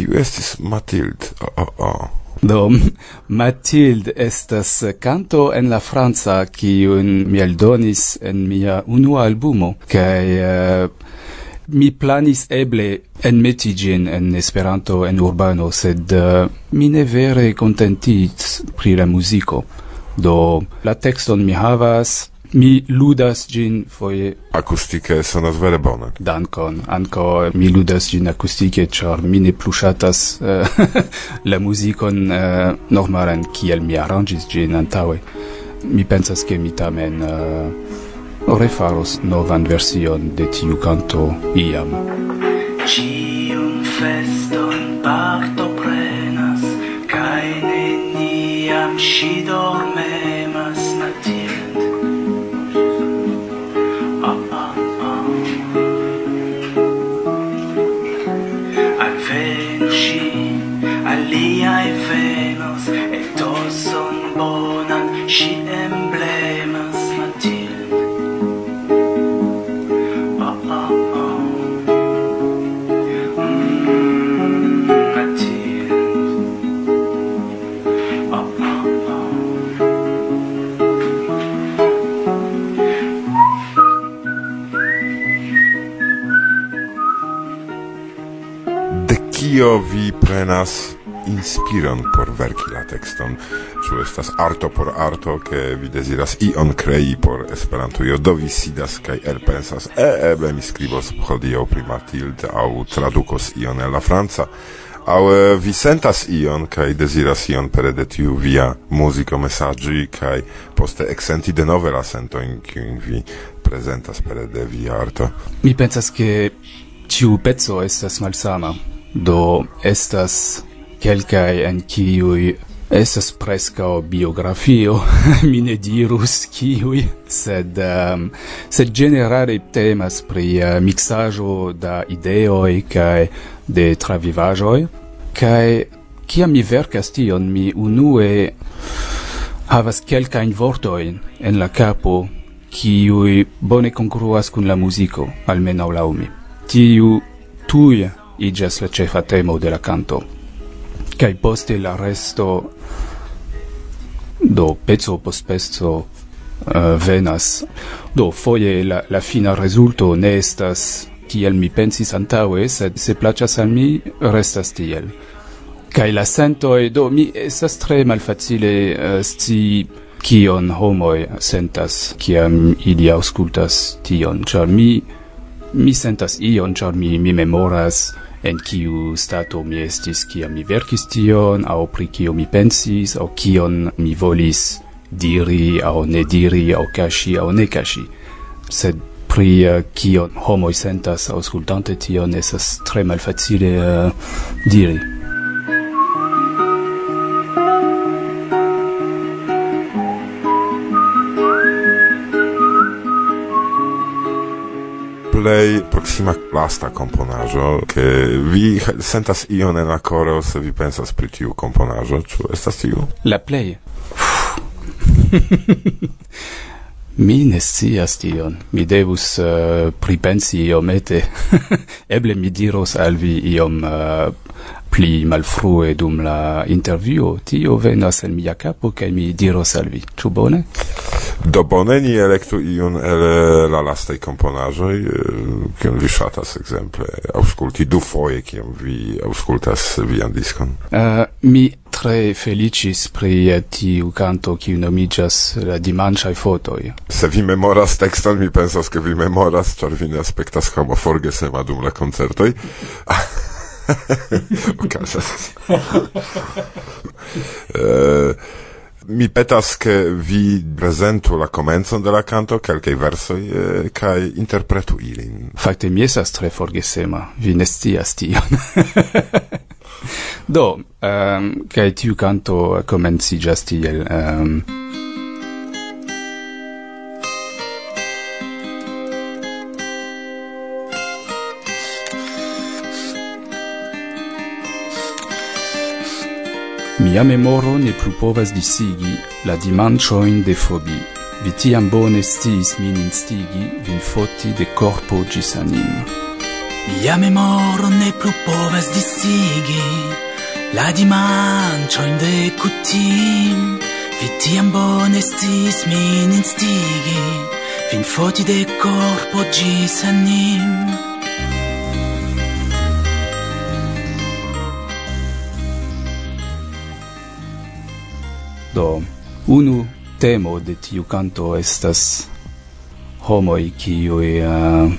Kiu estis Mathilde? Oh, oh, oh. Do, Mathilde estas canto en la Franza, kiun mi aldonis en mia unua albumo, kaj eh, mi planis eble en metigin en Esperanto en urbano, sed uh, mi ne vere kontentis pri la muziko. Do, la tekston mi havas, Mi ludas gin foje. Acustike sonas vere bone. Dankon. Anko mi ludas gin acustike, char mi ne plu ŝatas uh, la muzikon eh, uh, normalan kiel mi aranĝis gin antaŭe. Mi pensas ke mi tamen uh, refaros novan version de tiu kanto iam. Cium feston partoprenas kaj neniam si dormenas la tekston, ĉu estas arto por arto, ke vi deziras ion krei por Esperanto. Jo do vi sidas kaj elpensas, e eble mi skribos hodiaŭ pri Matilde aŭ tradukos ion el la franca. Aŭ vi sentas ion kaj deziras ion pere de tiu via muziko mesaĝi kaj poste eksenti denove la sentojn kiujn vi prezentas pere de via arto. Mi pensas ke tiu pezzo estas malsama. Do estas quelcae en ciui Estas prescao biografio, mi ne dirus kiui, sed, um, sed generare temas pri uh, mixajo da ideoi cae de travivajoi, cae kia mi vercas tion, mi unue havas quelcain vortoin en la capo, kiui bone congruas cun la musico, almeno laumi. Tiu tui igas la cefa temo de la canto. Kai poste la resto do pezzo post pezzo uh, venas. Do foje la, la fina rezulto ne estas kiel mi pensis antaŭe sed se plaĉas al mi restas tiel. Kai la sentoj do mi estas tre malfacile uh, sci kion homoj sentas kiam ili aŭskultas tion. Ĉar mi mi sentas ion ĉar mi mi memoras en kiu stato mi estis kiam mi verkis tion, au pri kio mi pensis, au kion mi volis diri, au ne diri, au kaŝi, au ne kaŝi. Sed pri uh, kion homoj sentas aŭskultante tion estas tre malfacile uh, diri. play proxima lasta komponaĵo ke vi sentas ion en la coro se vi pensas pri tiu komponaĵo ĉu estas tiu la play. Mi ne scias tion. Mi devus uh, pripensi iomete. Eble mi diros al vi iom uh, pli malfrue dum la intervjuo, tio venas en mia capo kaj mi diros al vi. Ĉu bone? Do bone ni elektu iun el eh, la lastaj komponaĵoj, eh, kiun vi ŝatas ekzemple aŭskulti dufoje, kiam vi aŭskultas vian diskon. Uh, mi tre felicis pri tiu canto kiu nomigas la dimanciae fotoi. Se vi memoras texton, mi pensas che vi memoras, char vi ne aspectas homo forgesema dum la concertoi. okazas. uh, mi petas che vi presentu la comenzon de la canto quelcae versoi eh, cae interpretu ilin. Fakte mi esas tre forgesema, vi nestias tion. Do, ehm, um, cae tiu canto comencigas tiel... Um, Mia memoro ne plu povas disigi la dimancioin de fobi. Vi tiam bone sciis min instigi vin foti de corpo gis anim. Mia memoro ne plu povas disigi la dimancioin de cutim. Vi tiam bone sciis min instigi vin foti de corpo gis anim. Do, unu temo de tiu canto estas homoi kiui uh, eh,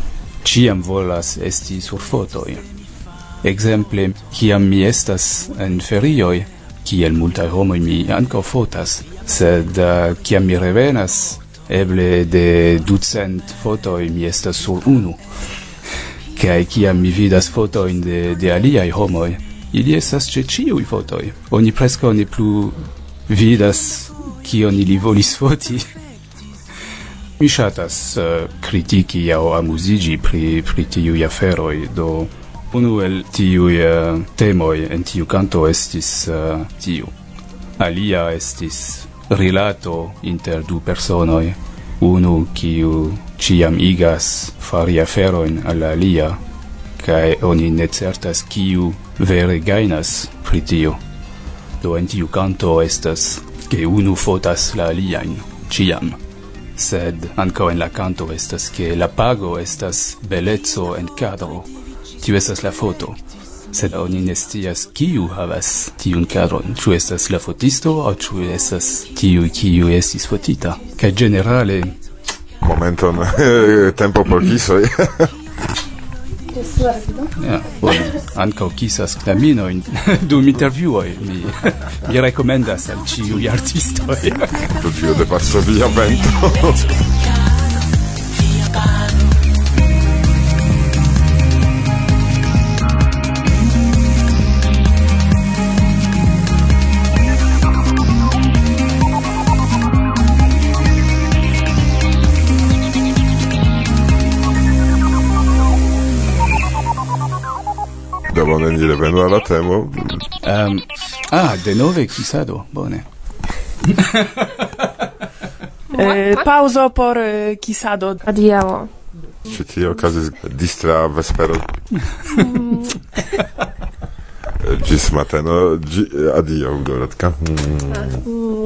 ciam volas esti sur fotoi. Exemple, kiam mi estas en ferioi, kiel multae homoi mi anco fotas, sed uh, kiam mi revenas, eble de ducent fotoi mi estas sur unu. Kai kiam mi vidas fotoin de, de aliai homoi, ili estas ce ciui fotoi. Oni presco ne plu vidas kion ili volis foti. Mi ŝatas uh, kritiki aŭ amuziĝi pri, pri tiuj aferoj, do unu el tiuj uh, temoj en tiu kanto estis uh, tiu. Alia estis rilato inter du personoj, unu kiu ciam igas fari aferoin al alia, cae oni ne certas kiu vere gainas pri tio. Do en tiu canto estas che unu fotas la aliain, ciam. Sed anco en la canto estas che la pago estas belezzo en cadro. Tiu estas la foto. Sed oni nestias kiu havas tiun cadron. Ĉu estas la fotisto, o ĉu estas tiu kiu estis fotita. Ca generale... Momenton, tempo por kisoi. Ja, bone. Ankaŭ kisas knaminojn dum intervjuoj. Mi, mi rekomendas al ĉiuj artistoj. Tutio devas via vento. ni revenu alla temo. Um, ah de nove kisado bone. Eh, pauzo por eh, kisado adiaŭ. Ĉi tie okazis distra vespero. Mm. Gis mateno, gi, adio, Dorotka. Mm.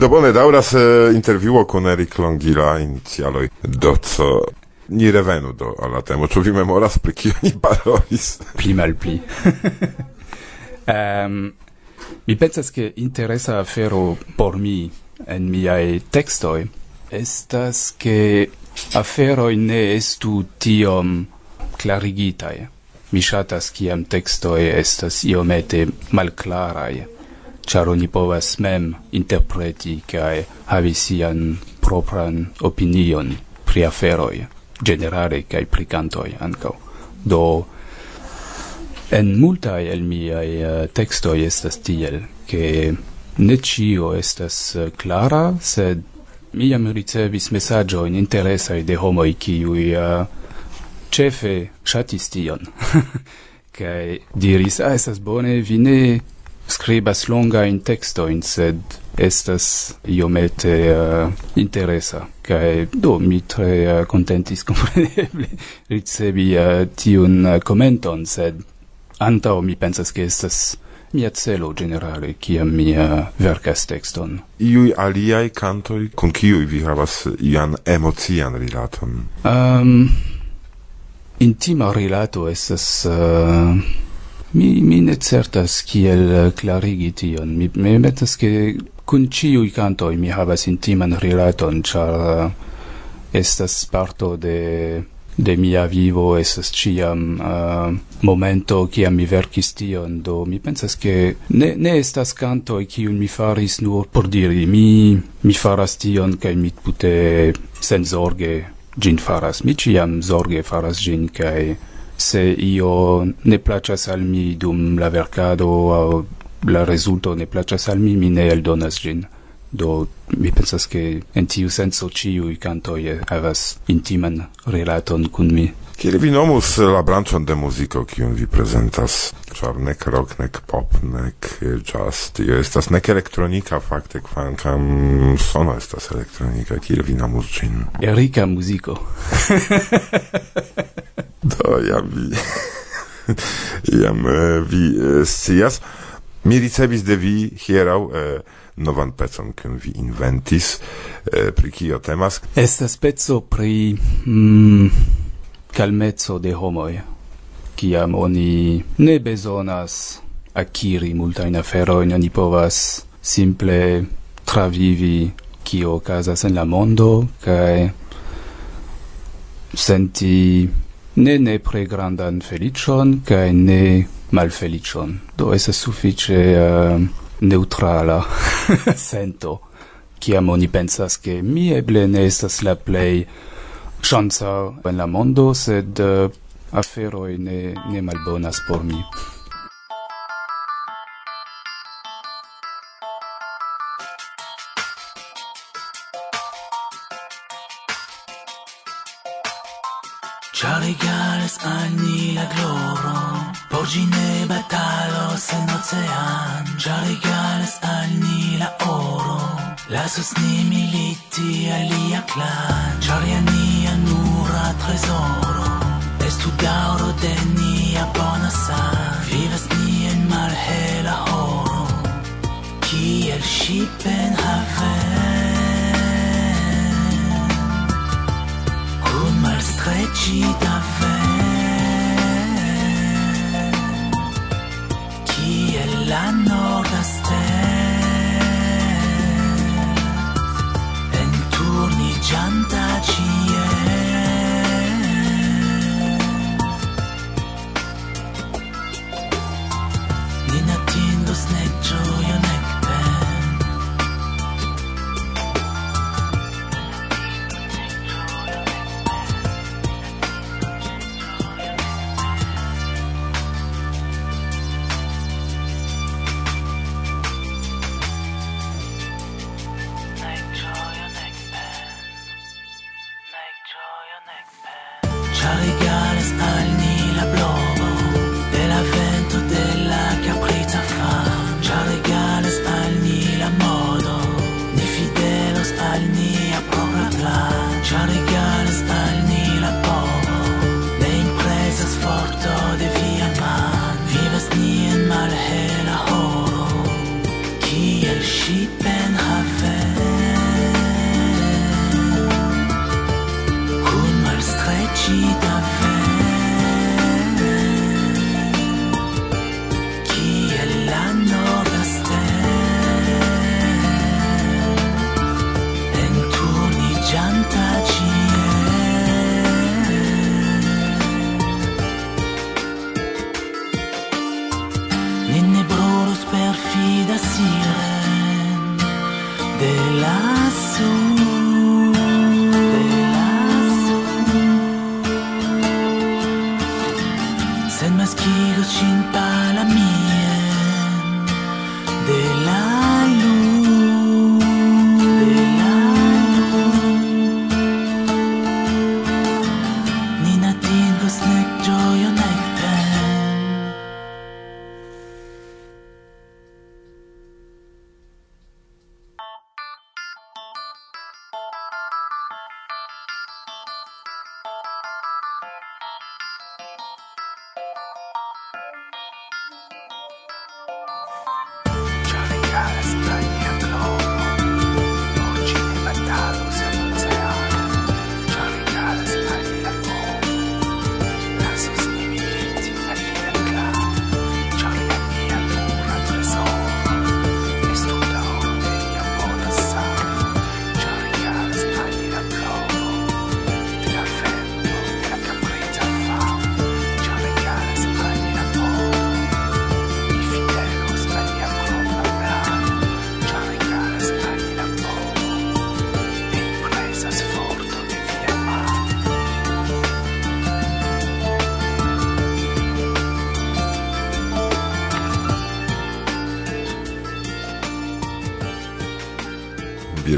Do bone, dauras eh, interviuo con Eric Longila in cialoi doco ni revenu do al la temo. Ĉu vi memoras pri kio ni parolis? pli malpli. um, mi pensas ke interesa afero por mi en miaj tekstoj estas ke aferoj ne estu tiom klarigitaj. Mi ŝatas kiam tekstoj estas iomete malklaraj, ĉar oni povas mem interpreti kaj havi sian propran opinion pri aferoj generale kai pri cantoi ankaŭ do en multaj el miaj uh, eh, tekstoj estas tiel che ne cio estas uh, clara sed mi jam ricevis mesaĝojn interesa de homoj kiuj uh, eh, ĉefe ŝatis tion. Kaj diris ah estas bone vi ne scribas longa in texto in sed estas iomete uh, interesa kai do mi tre uh, contentis compreneble ricevi uh, tiun uh, commenton sed antao mi pensas che estas mia celo generale kiam mi verkas texton Iuj aliai cantoi con kiuj vi havas ian emocian rilaton? Um, intima rilato estas... Uh, Mi, mi ne certas kiel eh, clarigi tion. Mi, mi metas che kun ciui cantoi mi havas intiman rilaton, char uh, eh, estas parto de de mia vivo estas ciam uh, eh, momento kiam mi verkis tion. Do mi pensas ke ne ne estas canto kiun mi faris nur por diri. Mi mi faras tion kaj mi tute sen zorge gin faras. Mi ciam zorge faras gin kaj se io ne placas al mi dum la verkado aŭ la rezulto ne placas al mi, mi ne eldonas ĝin. Do mi pensas ke en tiu senso ĉiuj kantoj havas intiman rilaton kun mi. Kiel vi nomus la branĉon de muziko, kiun vi prezentas? Ĉar nek rock, nek pop, nek jazz, tio estas nek elektronika fakte, kvankam sono estas elektronika. Kiel vi nomus ĝin? Erika muziko. Do, jam vi... jam uh, vi uh, scias. Mi ricevis de vi hierau uh, novan pecon, kiun vi inventis. uh, pri kio temas? Estas peco pri mm, calmezzo de homoi, kiam oni ne bezonas akiri multajn aferojn, oni povas simple travivi kio okazas en la mondo cae senti ne ne pre grandan felicion, cae ne malfelicion. Do es suffice uh, ehm, neutrala sento, ciam oni pensas che mi eble ne estas la plei chanza en la mondo, sed eh, uh, aferoi ne, ne malbonas por mi. batalos en ocean Ja regalas al ni la oro. Lasos ni militi alia clan Ja nia nura tresoro. Estu dauro de nia bona san Vivas ni en malhela oro. Kiel shipen haven Kun malstrecita ven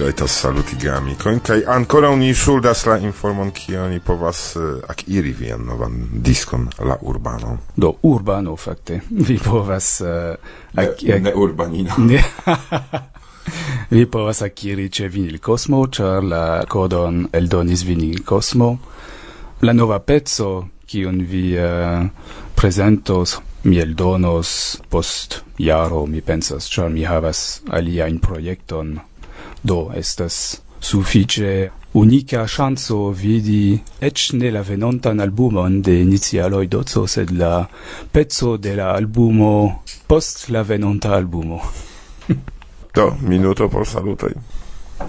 rajtas saluti geamikojn kaj ankoraŭ ni ŝuldas la informon kion ni povas uh, akiri vian novan diskon la urbano. Do urbano fakte vi povas uh, ak, ne, ne urbanino. Ne. vi povas akiri ĉe Vinil Kosmo ĉar la kodon eldonis Vinil Kosmo. La nova pezzo kiun vi eh, uh, presentos mi eldonos post jaro mi pensas ĉar mi havas aliajn projekton Do estas suffice unica chanzo vidi ec ne la venontan albumon de inizialoi dozzo, sed la pezzo de la albumo post la venonta albumo. Do, minuto por salutoi.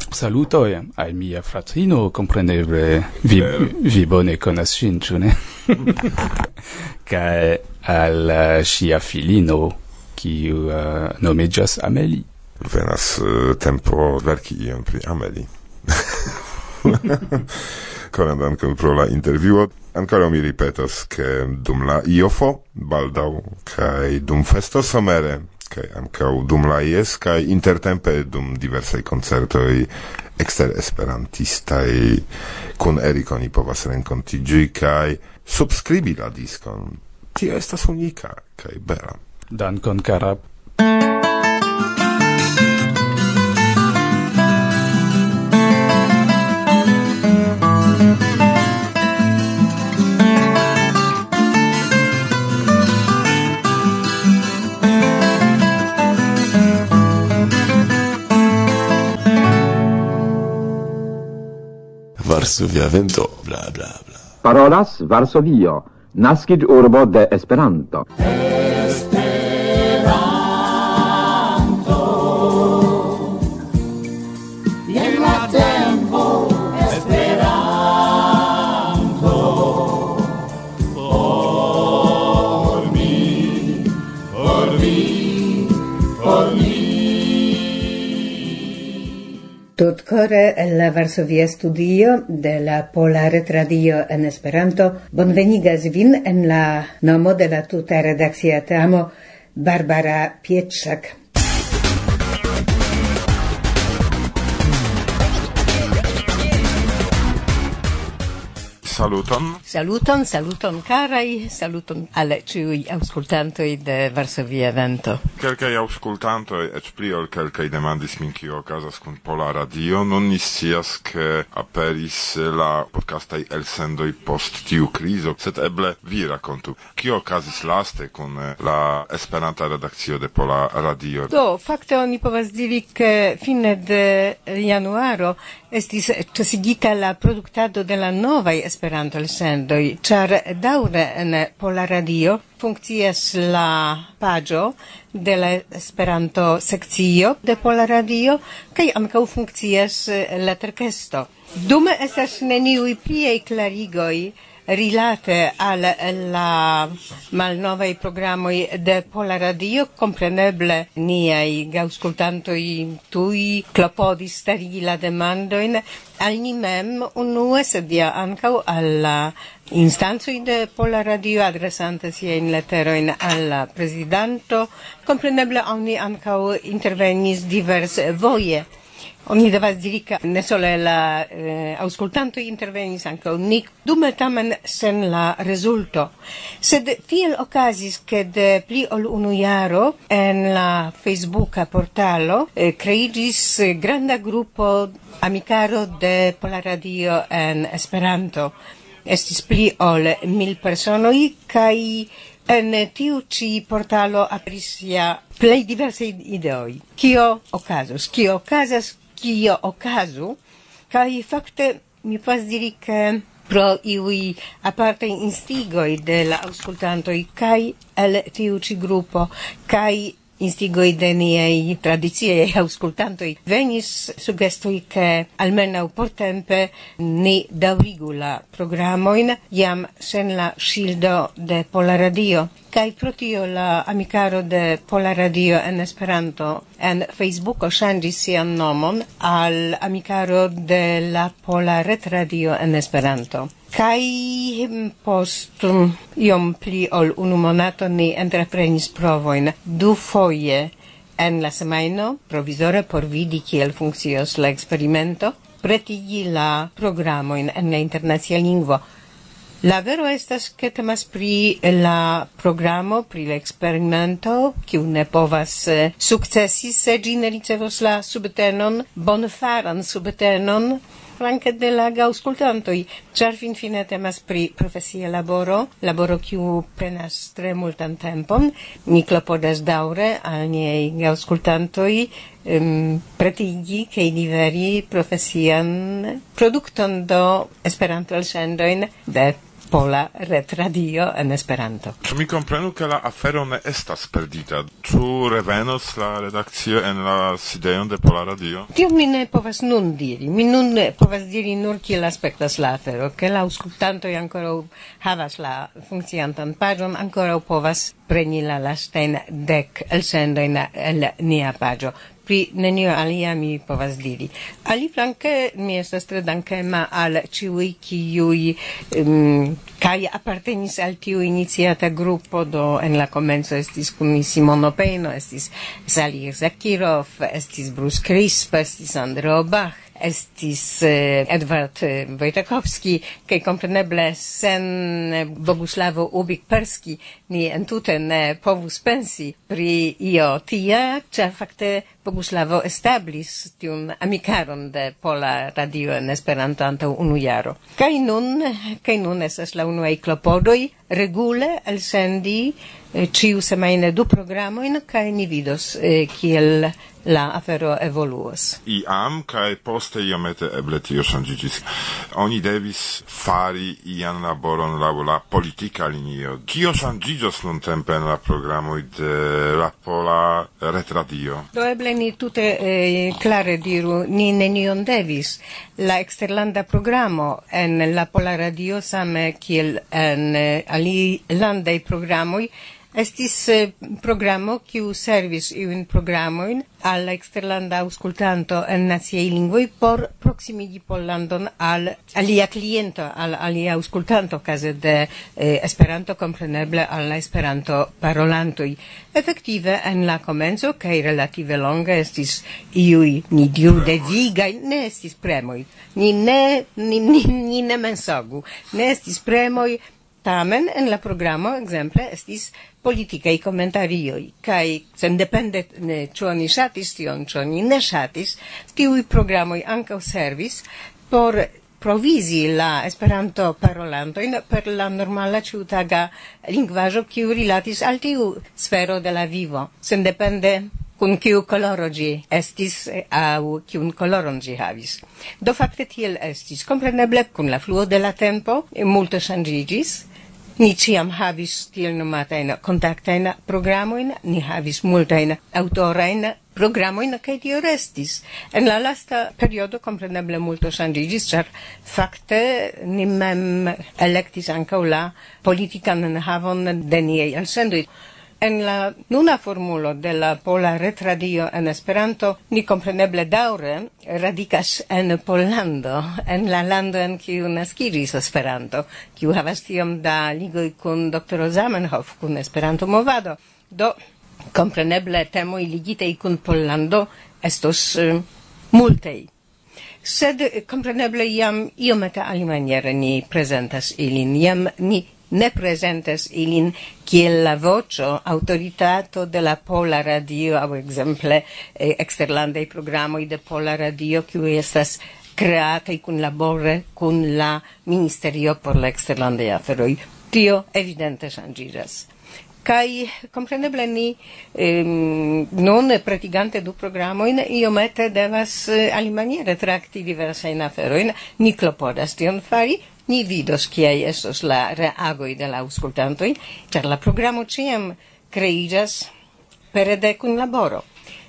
Saluto al mia fratrino, compreneble, vi, vi bone conas cin, ciu ne? Cae al sia filino, qui uh, eh, nomegias Amelie venas eh, tempo verki ion pri Ameli. Koran dankon pro la interviuo. Ancora mi ripetas, che dum la iofo baldau kai dum festo somere kai ankaŭ dum la ies kai intertempe dum diversai concertoi exter esperantistai kun Eriko ni povas renkontigi kai subscribi la diskon. Tio estas unika kai bela. Dankon, Karab. Varsovia vento, bla bla bla. Parolas Varsovio, nascid urbo de Esperanto. Hey! Tutcore en la Varsovia Studio de la Polare Retradio en Esperanto bonvenigas vin en la nomo de la tuta redakcia teamo Barbara Pietrzak. saluton. Saluton, saluton carai, saluton alle ciui auscultantoi de Varsovia Vento. Quelcae auscultantoi, ec pli ol quelcae demandis min kio casas cun Pola Radio, non niscias che aperis la podcastai elsendoi post tiu criso, set eble vi racontu. Kio casis laste cun eh, la esperanta redakcio de Pola Radio? Do, fakte oni povas diri che fine de januaro estis cesigita la productado de la novaj esperanto Esperanto elsendoj, ĉar daŭre en Pola Radio funkcias la paĝo de la Esperanto sekcio de Pola Radio kaj ankaŭ funkcias eh, la terkesto. Dume estas neniuj pliaj klarigoj rilate al la malnovaj programoj de Pola Radio, compreneble niaj gaŭskultantoj tuj klopodis stari la demandojn al ni mem unue, sed ja ankaŭ alla in de Pola Radio, adresante siajn lettero in alla presidente compreneble oni ankaŭ intervenis diversvoje. Oni devas diri che ne sole la eh, auscultanto intervenis anche ni dume tamen sen la rezulto. Sed tiel okazis che de pli ol unu jaro en la facebooka portalo eh, creigis granda grupo amicaro de Pola Radio en Esperanto. Estis pli ol mil personoi kai en tiu ci portalo aperis ja plej diversaj ideoj. Kio okazos? Kio okazas kio okazu, kai fakte mi pas diri ke pro iui aparte instigoi de la auscultantoi kai el tiu ci gruppo kai instigoi de niei tradiziei auscultantoi venis sugestui che almeno por tempe ni daurigu la programoin iam sen la shildo de Pola Radio. Kai protio la amicaro de Pola Radio en Esperanto en Facebooko ŝanĝis sian nomon al amicaro de la Pola Ret Radio en Esperanto. Kai post iom pli ol unu monato ni entreprenis provoin du foje en la semajno provizore por vidi kiel funkcios la eksperimento pretigi la programojn en la internacia lingvo. La vero estas ke temas pri la programo, pri la eksperimento, kiu ne povas eh, sukcesi se ĝi ne ricevos la subtenon, bonfaran subtenon flanke de la gauscultantoi, char fin fine temas pri profesia laboro, laboro kiu prenas tre multan tempon. Ni klopodas daure al niei gauscultantoi um, pretigi i liveri profesian produkton do Esperanto-elsendojn de Pola Retradio en Esperanto. Ĉu mi komprenu ke la afero ne estas perdita? Ĉu revenos la redakcio en la sidejon de Pola Radio? Tio mi ne povas nun diri. Mi nun povas diri nur kiel aspektas la afero, ke la aŭskultantoj ankoraŭ havas la funkciantan paĝon, ankoraŭ povas preni la lastajn dek elsendojn el nia paĝo pri nenio alia mi povas diri. Ali flanke mi estas tre dankema al ciui kiui um, kai appartenis al tiu iniziata gruppo do en la comenzo estis kun mi Simono Peno, estis Salir Zakirov, estis Bruce Crisp, estis Andreo Bach, estis eh, Edward eh, Wojtakowski, kaj kompreneble sen eh, Boguslavo Ubik-Perski ni entute ne povus pensi pri io tia, ĉar fakte Boguslavo establis tiun amikaron de Pola Radio en Esperanto antaŭ unu jaro. Kaj nun, kaj nun estas la unuaj klopodoj regule elsendi sendi eh, semajne du programoin, kaj ni vidos eh, kiel la afero evoluos. I am, kai poste iomete eble tio sangigis. Oni devis fari ian laboron lau la politica linio. Kio troviĝos nun tempe en la programoj de la Pola Retradio. Do eble ni tute eh, clare diru, ni nenion devis. La exterlanda programo en la Pola Radio same kiel en eh, alilandaj programoi Estis eh, programo kiu servis iun programojn al eksterlanda aŭskultanto en naciaj lingvoj por proksimigi Pollandon al alia kliento, al alia aŭskultanto kaze de eh, Esperanto kompreneble al la Esperanto parolantoj. Efektive en la komenco kaj relative longe estis iuj ni diru devigaj, ne estis premoj, ni ne ni, ni, ni ne mensogu, ne estis premoj, Tamen en la programo, exemple, estis politikaj komentarioj kaj sendepende ne, ĉu oni ŝatis tion, ĉu oni ne ŝatis, tiuj programoj ankaŭ servis por provizi la esperanto parolanto in per la normala ciutaga lingvaĵo kiu rilatis al tiu sfero de la vivo sendepende kun kiu koloro ĝi estis aŭ kiun koloron ĝi havis. Do fakte tiel estis. Kompreneble kun la fluo de la tempo multe ŝanĝiĝis, Ni ciam havis tiel nomatajn kontaktajn programojn, ni havis multajn aŭtorajn programojn kaj tio restis. En la lasta periodo kompreneble multo ŝanĝiĝis, ĉar fakte ni mem elektis ankaŭ la politikan enhavon de niaj elsendoj. En la nuna formulo de la Pola Retradio en Esperanto ni compreneble daure radikas en Pollando, en la lando en kiu naskiĝis Esperanto, kiu havas tiom da ligoj kun doktoro Zamenhof, kun Esperanto movado. Do compreneble temoj ligitej kun Pollando estos uh, multej. Sed eh, compreneble iam iomete alimaniere ni presentas ilin, iam ni ne presentes ilin kiel la vocio autoritato de la Pola Radio au exemple eh, exterlandei programoi de Pola Radio kiu estas creatai cun labore cun la Ministerio por la Exterlandei Aferoi. Tio evidente sangiras. Kai compreneble ni ehm, non praticante du programo in iomete devas eh, alimaniere trakti diversa in aferoin, ni klopodas tion fari, Ni vidos kiai estos la reagoi de la auscultantoi, cer la programo ciam creigas per de kunlaboro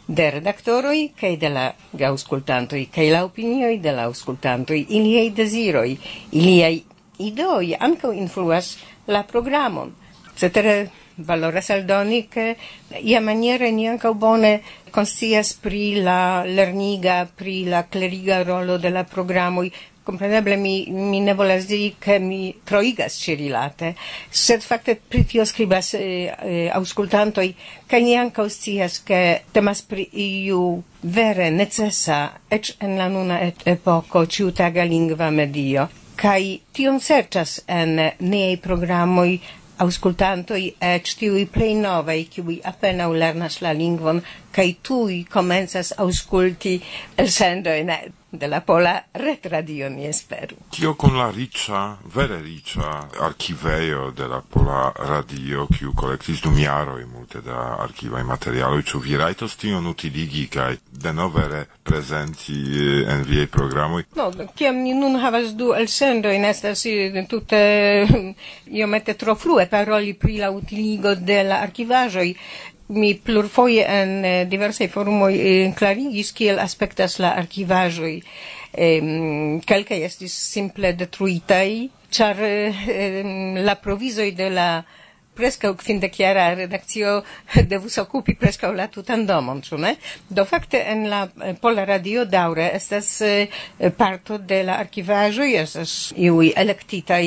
de redaktoroi kai de la aŭskultantoj kai la opinioi de la auscultantoi iliei desiroi iliei idoi ankaŭ influas la programon. Cetere valoras aldoni che ia maniere ni anca bone consias pri la lerniga pri la cleriga rolo de la programoi compreneble mi, mi ne volas diri che mi troigas cirilate, sed facte pri tio scribas eh, eh, auscultantoi, ca ni anca scias che temas pri iu vere necessa, ec en la nuna et epoco, ciutaga lingva medio, kai tion serĉas en niaj programoj auscultantoi et tiui plei novei, qui appena lernas la lingvon, kai tui comenzas ausculti sendoin de la Pola Retradio, mi esperu. Tio con la riccia, vere riccia, archiveio de la Pola Radio, kiu collectis dum jaroi multe da archivai materialoi, ciu vi raitos tion utiligi, kai novere presenti eh, en viei programoi? No, kiam ni nun havas du elsendoi, nestas tutte io mette tro flue paroli pri la utiligo de la archivajoi, mi plurfoje en eh, diversaj forumoj eh, klarigis kiel aspektas la arkivaĵoj. eh, kelkaj estis simple detruitaj, ĉar la provizoj de la preskaŭ kvindekjara redakcio devus okupi preskaŭ la tutan domon, ĉu ne? Do fakte en la eh, Pola Radio daŭre estas eh, parto de la arkivaĵoj, estas iuj elektitaj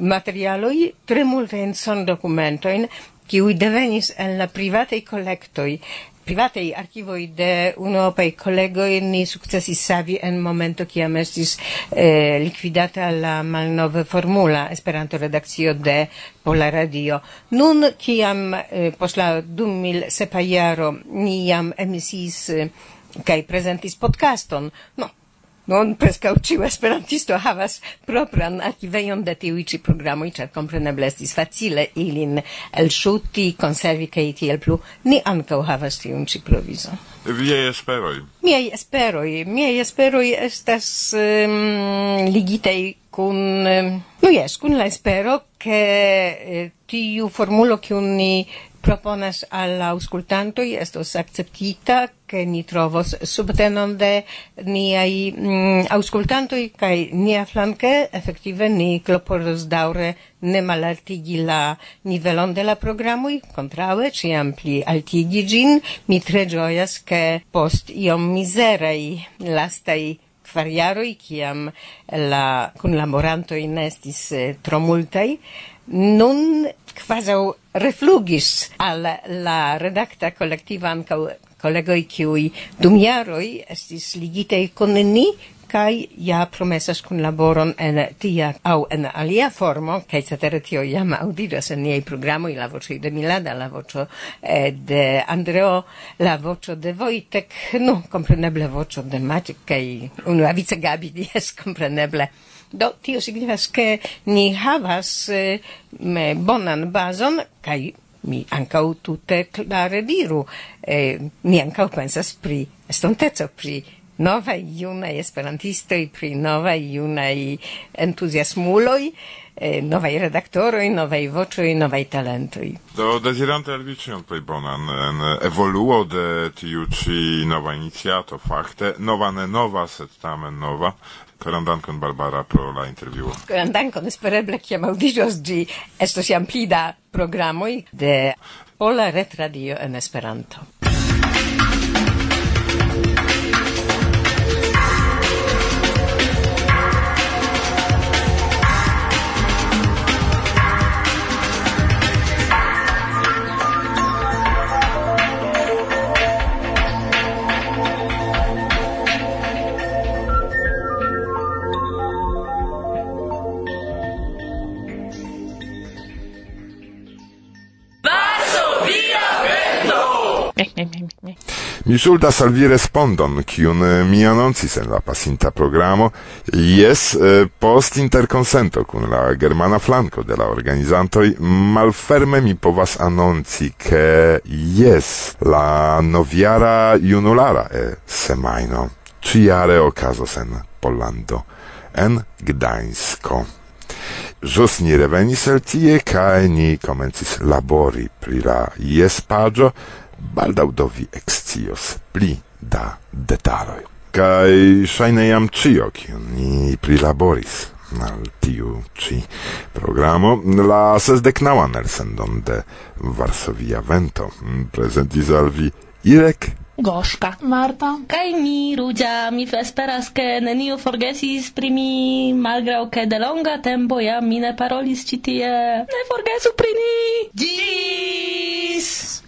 materialoj, tre multajn sondokumentojn kiuj devenis en la privataj kolektoj privatei archivoi de unuopei collegoi ni successi savi en momento kiam estis eh, liquidata la malnova formula esperanto redakcio de Pola Radio. Nun kiam eh, post la 2000 jaro ni jam emisis eh, kai presentis podcaston, no, Non prescau ciu esperantisto havas propran archiveion de tiuj ĉi programoj, cer compreneble estis facile ilin el shuti, conservi cae tiel plu. Ni ancau havas tiun ĉi provizon. Viei esperoi? Miei esperoi, miei esperoi estas um, ligitei kun... Um, no jes, kun la espero, ke eh, tiu formulo, kiun ni proponas al auscultantoi estos acceptita che ni trovos subtenon de niai mm, auscultantoi kai nia flanke effettive ni cloporos daure ne malaltigi la nivelon de la programoj kontraŭe ci ampli altigi gin mi tre gioias che post iom miserei lastai kvar jaroj kiam la kunlaborantoj laboranto estis eh, tro multaj nun quasi reflugis al la redacta kolektiva ankaŭ collegoi kiuj dum jaroi estis ligitei con ni kai ja promesas kun laboron en tia au en alia formo kai cetere tio jam audidas en niei programoj la voce de Milada la voce eh, de Andreo la voce de Wojtek no compreneble voce de Maciek kai unu vice Gabi dies compreneble. Do tio signifas ke ni havas eh, bonan bazon kaj mi ankaŭ tutte clare diru eh, mi ankaŭ pensas pri estonteco pri nova iuna esperantistoj, pri novaj junaj entuziasmuloj, eh, novaj redaktoroj, novaj voĉoj, novaj talentoj. Do desiderante al vicino poi bonan en evoluo de tiu ĉi nova iniciato fakte nova ne nova, sed tamen nova Caran dankon Barbara pro la intervjuo. Caran dankon, espereble kiam audiĝos ĝi estos jam pli da programoj de Pola Retradio en Esperanto. Mi sulta salvi respondon, kiun eh, mi annoncis en la pasinta programo, jes, eh, post interconsento cun la germana flanko de la organizantoi, malferme mi povas annonci che jes, la noviara junulara e semaino, ciare ocasos en Pollando, en Gdańsko. Ĵus ni revenis el tie cae ni komencis labori pri la jes pagio, baldau do vi excios pli da detaloi. Kai shaine jam cio, kion ni prilaboris al tiu ci programo, la sesdeknaŭan elsendon de Varsovia Vento prezentis al vi Irek Goszka. Marta. Kaj mi, Rudzia, mi vesperas, ke nenio forgesis pri mi, malgrau ke de longa tempo ja mi ne parolis ci tie. Ne forgesu pri ni! Gis!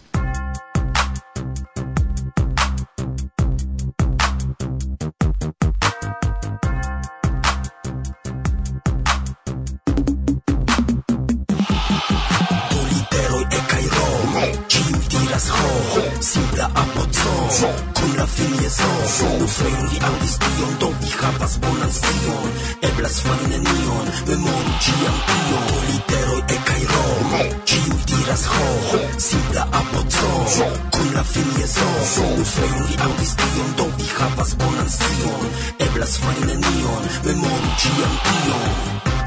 Ĉu kun la filieso Ofendi audis tion Do vi havas bonan scion. Eblas fari nenion Memoru ciam tion Literoi E kai ro Ciu diras ho Simpla apoco Kun la filieso Ofendi audis tion Do vi havas bonan scion. Eblas fari nenion Memoru ciam tion